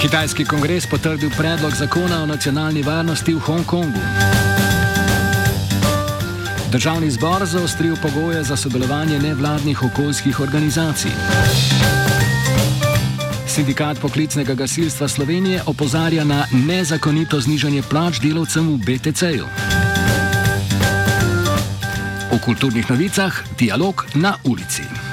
Kitajski kongres potrdil predlog zakona o nacionalni varnosti v Hongkongu. Državni zbor zaostril pogoje za sodelovanje nevladnih okoljskih organizacij. Sindikat poklicnega gasilstva Slovenije opozarja na nezakonito znižanje plač delavcem v BTC-ju. V kulturnih novicah dialog na ulici.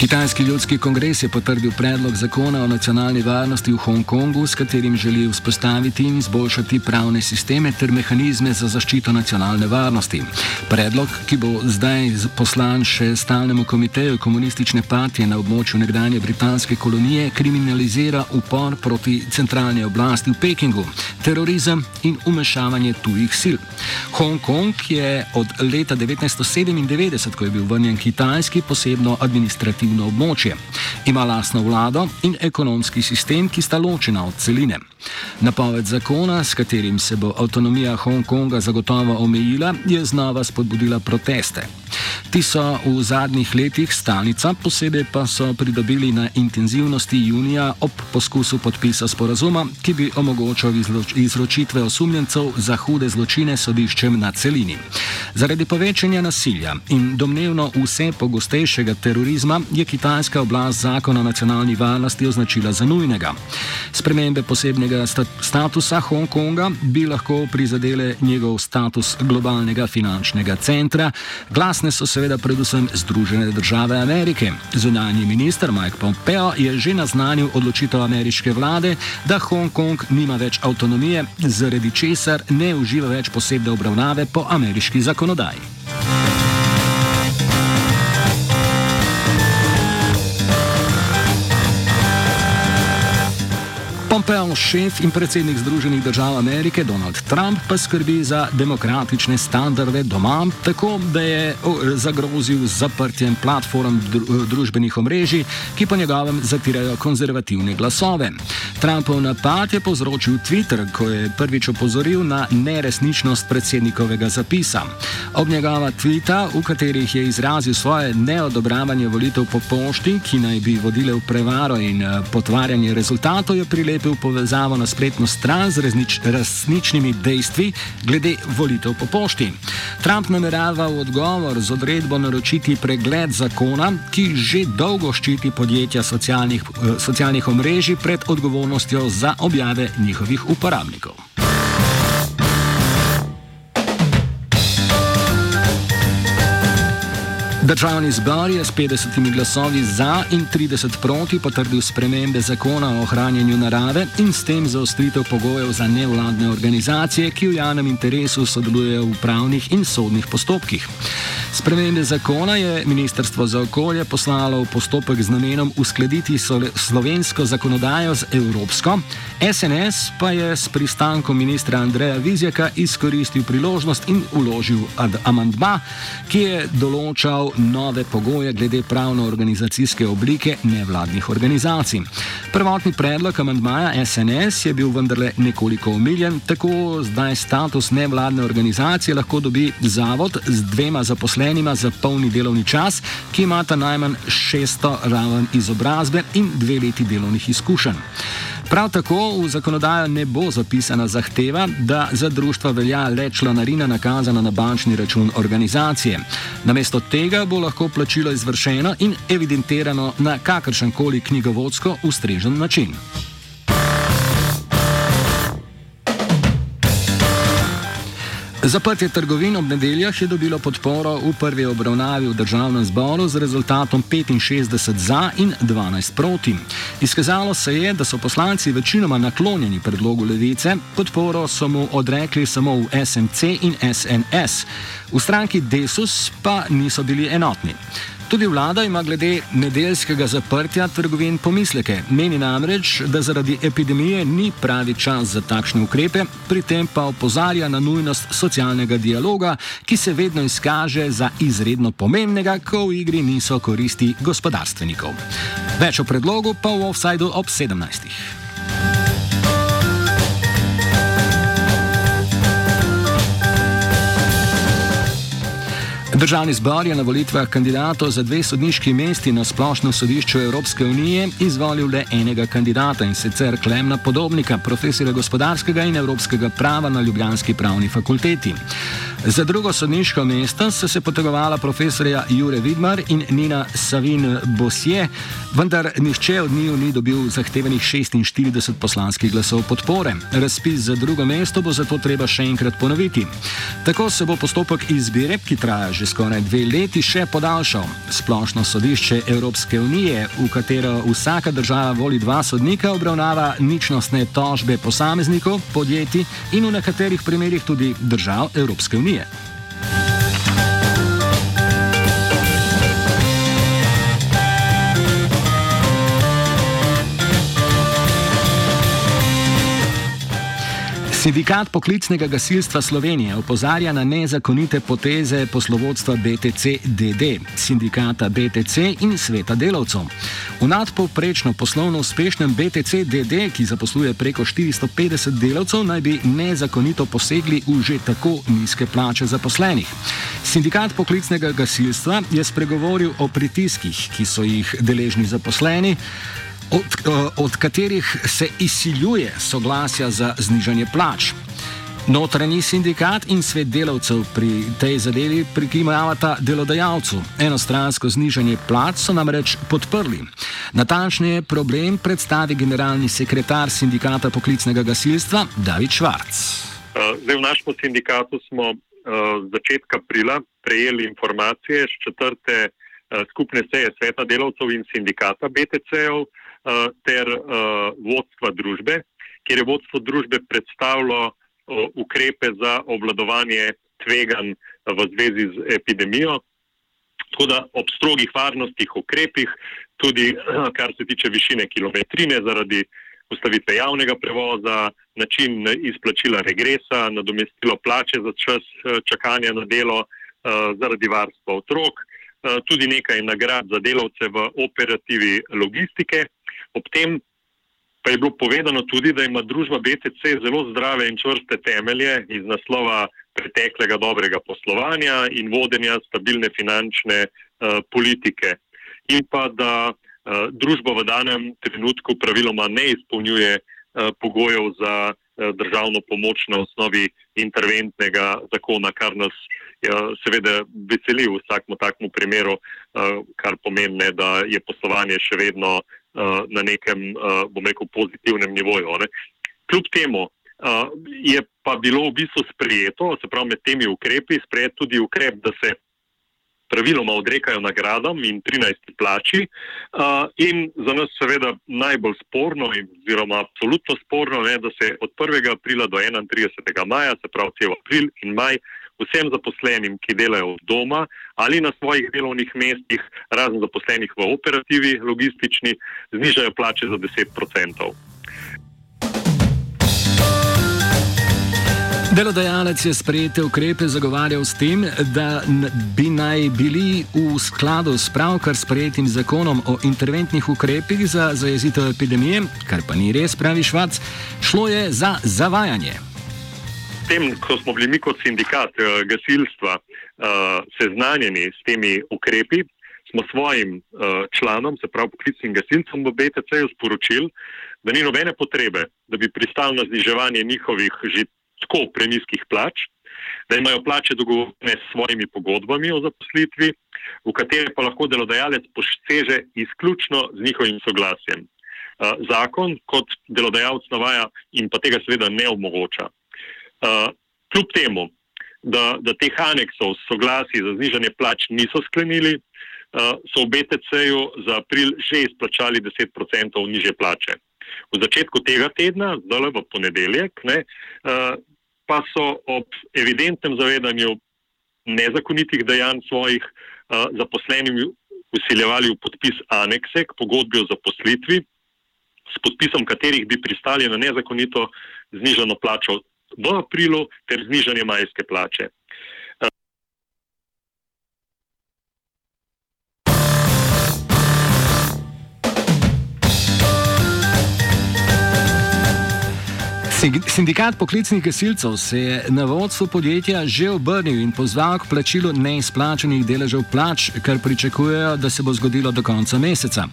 Kitajski ljudski kongres je potrdil predlog zakona o nacionalni varnosti v Hongkongu, s katerim želi vzpostaviti in izboljšati pravne sisteme ter mehanizme za zaščito nacionalne varnosti. Predlog, ki bo zdaj poslan še stalnemu komiteju komunistične partije na območju nekdanje britanske kolonije, kriminalizira upor proti centralni oblasti v Pekingu, terorizem in umešavanje tujih sil. Hongkong je od leta 1997, ko je bil vrnjen Kitajski, posebno administrativno na območje. Ima lastno vlado in ekonomski sistem, ki sta ločena od celine. Napoved zakona, s katerim se bo avtonomija Hongkonga zagotovo omejila, je znova spodbudila proteste. Ti so v zadnjih letih stalnica, posebej pa so pridobili na intenzivnosti junija ob poskusu podpisa sporazuma, ki bi omogočal izročitve osumljencev za hude zločine sodiščem na celini. Zaradi povečanja nasilja in domnevno vse pogostejšega terorizma je kitajska oblast zakon o nacionalni varnosti označila za nujnega. Spremembe posebnega statusa Hongkonga bi lahko prizadele njegov status globalnega finančnega centra. Glasne so seveda predvsem Združene države Amerike. Zunanji minister Mike Pompeo je že naznanil odločitev ameriške vlade, da Hongkong nima več avtonomije, zaradi česar ne uživa več posebne obravnave po ameriški zakonodaji. Šef in predsednik Združenih držav Amerike Donald Trump, pa skrbi za demokratične standarde doma, tako da je zagrozil z zaprtjem platform družbenih omrežij, ki po njegovem zatirajo konzervativne glasove. Trumpov napad je povzročil Twitter, ko je prvič opozoril na neresničnost predsednikovega zapisa. Ob njegova tvita, v katerih je izrazil svoje neodobravanje volitev po pošti, ki naj bi vodile v prevaro in eh, potvarjanje rezultatov, je prilepil v povezavo na spletno stran z resnič, resničnimi dejstvi glede volitev po pošti. Trump namerava v odgovor z odredbo naročiti pregled zakona, ki že dolgo ščiti podjetja socialnih, eh, socialnih omrežij pred odgovornostjo za objave njihovih uporabnikov. Državni zbor je s 50 glasovi za in 30 proti potrdil spremembe zakona o ohranjanju narave in s tem zaostritev pogojev za nevladne organizacije, ki v javnem interesu sodelujejo v pravnih in sodnih postopkih. Spremembe zakona je Ministrstvo za okolje poslalo v postopek z namenom uskladiti slovensko zakonodajo z evropsko, SNS pa je s pristankom ministra Andreja Vizjaka izkoristil priložnost in uložil amandma, ki je določal nove pogoje glede pravno-organizacijske oblike nevladnih organizacij. Prvotni predlog amandmaja SNS je bil vendarle nekoliko omiljen, tako zdaj status nevladne organizacije lahko dobi zavod z dvema zaposlenima za polni delovni čas, ki imata najmanj 600 raven izobrazbe in dve leti delovnih izkušenj. Prav tako v zakonodajo ne bo zapisana zahteva, da za društva velja le članarina nakazana na bančni račun organizacije. Namesto tega bo lahko plačilo izvršeno in evidentirano na kakršen koli knjigovodsko ustrežen način. Zaprtje trgovin ob nedeljah je dobilo podporo v prvi obravnavi v državnem zboru z rezultatom 65 za in 12 proti. Izkazalo se je, da so poslanci večinoma naklonjeni predlogu levice, podporo so mu odrekli samo v SMC in SNS. V stranki Desus pa niso bili enotni. Tudi vlada ima glede nedeljskega zaprtja trgovin pomisleke. Meni namreč, da zaradi epidemije ni pravi čas za takšne ukrepe, pri tem pa opozarja na nujnost socialnega dialoga, ki se vedno izkaže za izredno pomembnega, ko v igri niso koristi gospodarstvenikov. Več o predlogu pa v offsajdu ob 17. Državni zbor je na volitvah kandidatov za dve sodniški mesti na splošnem sodišču Evropske unije izvolil le enega kandidata in sicer Klemna Podobnika, profesora gospodarskega in evropskega prava na Ljubljanski pravni fakulteti. Za drugo sodniško mesto so se potegovala profesorja Jure Vidmar in Nina Savin Bosje, vendar nihče od njiju ni dobil zahtevanih 46 poslanskih glasov podpore. Razpis za drugo mesto bo zato treba še enkrat ponoviti. Tako se bo postopek izbire, ki traja že skoraj dve leti, še podaljšal. Splošno sodišče Evropske unije, v katero vsaka država voli dva sodnika, obravnava ničnostne tožbe posameznikov, podjetij in v nekaterih primerjih tudi držav Evropske unije. Slovenije. Sindikat poklicnega gasilstva Slovenije opozarja na nezakonite poteze poslovodstva BTC-DD, sindikata BTC in sveta delavcev. V nadpovprečno poslovno uspešnem BTC-DD, ki zaposluje preko 450 delavcev, naj bi nezakonito posegli v že tako nizke plače zaposlenih. Sindikat poklicnega gasilstva je spregovoril o pritiskih, ki so jih deležni zaposleni od, od katerih se izsiljuje soglasja za znižanje plač. Notranji sindikat in svet delavcev pri tej zadevi prikimavata delodajalcu. Enostransko znižanje plač so namreč podprli. Natančneje problem predstavi generalni sekretar sindikata poklicnega gasilstva David Švarc. Eh, zdaj v našem sindikatu smo uh, začetka aprila prejeli informacije z četrte uh, skupne seje sveta delavcev in sindikata BTC-ov, Eh, ter uh, vodstva družbe, kjer je vodstvo družbe predstavilo uh, ukrepe za obvladovanje tvegan v zvezi z epidemijo. Tako da ob strogih varnostnih ukrepih, tudi kar se tiče višine kilometrine zaradi ustavitve javnega prevoza, način izplačila regresa, nadomestilo plače za čas čakanja na delo zaradi varstva otrok, tudi nekaj nagrad za delavce v operativi logistike. Ob tem pa je bilo povedano tudi, da ima družba BTC zelo zdrave in čvrste temelje iz naslova preteklega dobrega poslovanja in vodenja stabilne finančne uh, politike. In pa da uh, družba v danem trenutku praviloma ne izpolnjuje uh, pogojev za uh, državno pomoč na osnovi interventnega zakona, kar nas uh, seveda veseli v vsakem takmu primeru, uh, kar pomeni, da je poslovanje še vedno uh, na nekem, uh, bom rekel, pozitivnem nivoju. Ne. Kljub temu uh, je pa bilo v bistvu sprejeto, se pravi med temi ukrepi, sprejet tudi ukrep, da se praviloma odrekajo nagradam in 13 plači. Uh, in za nas seveda najbolj sporno, oziroma absolutno sporno, je, da se od 1. aprila do 31. maja, se pravi cel april in maj, vsem zaposlenim, ki delajo od doma ali na svojih delovnih mestih, razen zaposlenih v operativi, logistični, znižajo plače za 10%. Delodajalec je sprejete ukrepe zagovarjal s tem, da bi naj bili v skladu s pravkar sprejetim zakonom o interventnih ukrepih za zajezitev epidemije, kar pa ni res, pravi Švac, šlo je za zavajanje tem, ko smo bili mi kot sindikat uh, gasilstva uh, seznanjeni s temi ukrepi, smo svojim uh, članom, se pravi poklicnim gasilcem v BTC-ju sporočili, da ni nobene potrebe, da bi pristali na zniževanje njihovih že tako preniskih plač, da imajo plače dogovorene s svojimi pogodbami o zaposlitvi, v katere pa lahko delodajalec poseže izključno z njihovim soglasjem. Zakon kot delodajalec navaja in pa tega seveda ne omogoča. Uh, kljub temu, da, da teh aneksov soglasij za znižanje plač niso sklenili, uh, so v BTC-ju za april že izplačali 10% niže plače. V začetku tega tedna, zdaj v ponedeljek, ne, uh, pa so ob evidentnem zavedanju nezakonitih dejanj svojih uh, zaposlenim usiljevali v podpis anekse k pogodbi o zaposlitvi, s podpisom katerih bi pristali na nezakonito znižano plačo v aprilu ter znižanje majske plače. Sindikat poklicnih gasilcev se je na vodstvo podjetja že obrnil in pozval k plačilu neizplačenih deležev plač, kar pričakujejo, da se bo zgodilo do konca meseca.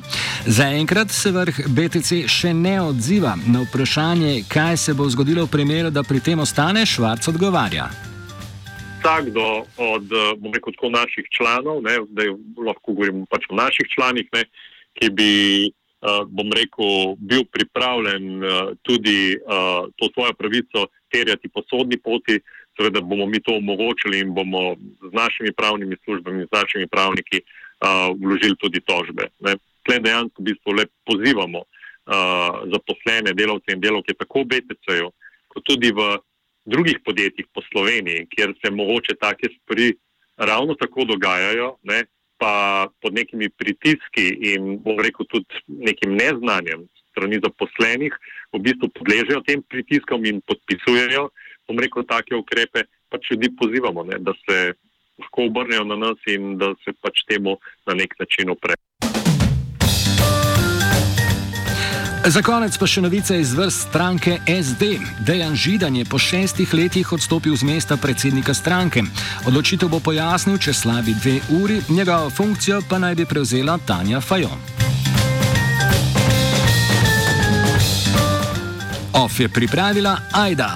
Zaenkrat se vrh BTC še ne odziva na vprašanje, kaj se bo zgodilo v primeru, da pri tem ostane Švarc odgovarja. Vsakdo od rekel, naših članov, ne, da lahko govorimo pač o naših članih, ne, ki bi bom rekel, bil pripravljen uh, tudi uh, to svojo pravico terjati po sodni poti, seveda bomo mi to omogočili in bomo z našimi pravnimi službami, z našimi pravniki vložili tudi tožbe. Tle dejansko v bistvu le pozivamo zaposlene delavce in delavke tako v BTC-ju, kot tudi v drugih podjetjih po Sloveniji, kjer se mogoče take stvari ravno tako dogajajo. Ne, pa pod nekimi pritiski in, bom rekel, tudi nekim neznanjem strani zaposlenih, v bistvu podležejo tem pritiskom in podpisujejo, bom rekel, take ukrepe, pač ljudi pozivamo, ne, da se lahko obrnejo na nas in da se pač temu na nek način uprejo. Za konec pa še novice iz vrst stranke SD. Dejan Židan je po šestih letih odstopil z mesta predsednika stranke. Odločitev bo pojasnil čez slabi dve uri, njegovo funkcijo pa naj bi prevzela Tanja Fajon. OF je pripravila Aida.